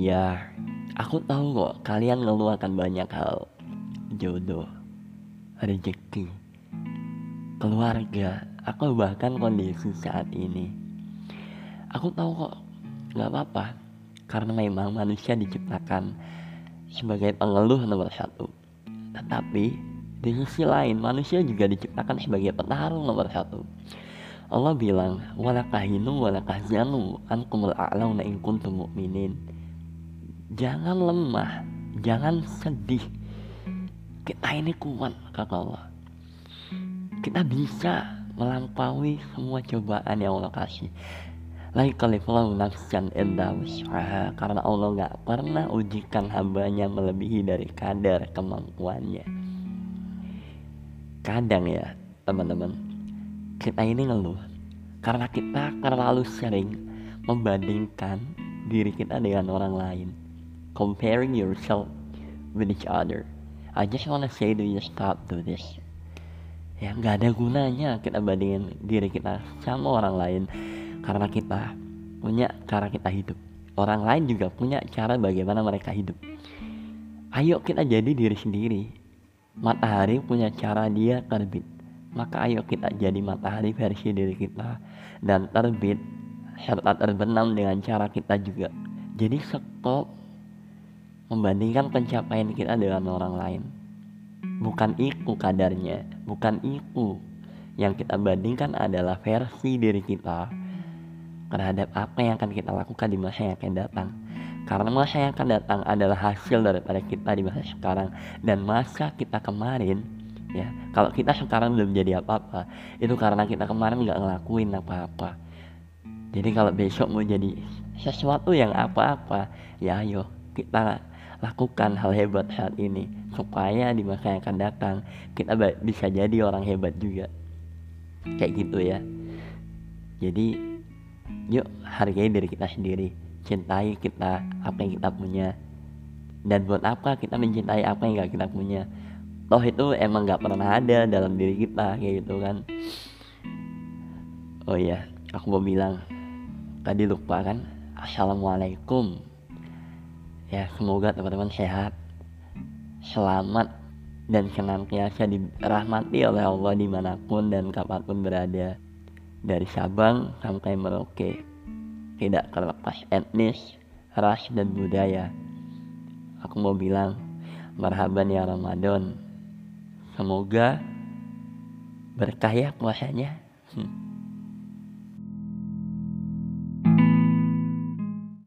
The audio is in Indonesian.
Iya, aku tahu kok kalian ngeluh akan banyak hal. Jodoh, rezeki, keluarga, atau bahkan kondisi saat ini. Aku tahu kok, nggak apa-apa, karena memang manusia diciptakan sebagai pengeluh nomor satu. Tetapi di sisi lain manusia juga diciptakan sebagai petarung nomor satu. Allah bilang, walakahinu walakahzanu ankumul a'launa in kuntum mu'minin jangan lemah jangan sedih. Kita ini kuat kata Allah. Kita bisa melampaui semua cobaan yang Allah kasih. Karena Allah nggak pernah ujikan hambanya melebihi dari kadar kemampuannya. Kadang ya teman-teman kita ini ngeluh karena kita terlalu sering membandingkan diri kita dengan orang lain comparing yourself with each other. I just wanna say to you stop do this. Ya nggak ada gunanya kita bandingin diri kita sama orang lain karena kita punya cara kita hidup. Orang lain juga punya cara bagaimana mereka hidup. Ayo kita jadi diri sendiri. Matahari punya cara dia terbit. Maka ayo kita jadi matahari versi diri kita dan terbit serta terbenam dengan cara kita juga. Jadi stop membandingkan pencapaian kita dengan orang lain. Bukan itu kadarnya, bukan itu. Yang kita bandingkan adalah versi diri kita terhadap apa yang akan kita lakukan di masa yang akan datang. Karena masa yang akan datang adalah hasil daripada kita di masa sekarang dan masa kita kemarin ya kalau kita sekarang belum jadi apa-apa itu karena kita kemarin nggak ngelakuin apa-apa jadi kalau besok mau jadi sesuatu yang apa-apa ya ayo kita lakukan hal hebat saat ini supaya di masa yang akan datang. Kita bisa jadi orang hebat juga. Kayak gitu ya. Jadi yuk hargai diri kita sendiri. Cintai kita apa yang kita punya. Dan buat apa kita mencintai apa yang gak kita punya? Toh itu emang gak pernah ada dalam diri kita kayak gitu kan. Oh iya aku mau bilang tadi lupa kan? Assalamualaikum ya semoga teman-teman sehat selamat dan senantiasa dirahmati oleh Allah di mana pun dan kapan pun berada. Dari Sabang sampai Merauke tidak terlepas etnis ras dan budaya. Aku mau bilang marhaban ya Ramadan. Semoga berkah ya puasanya. Hmm.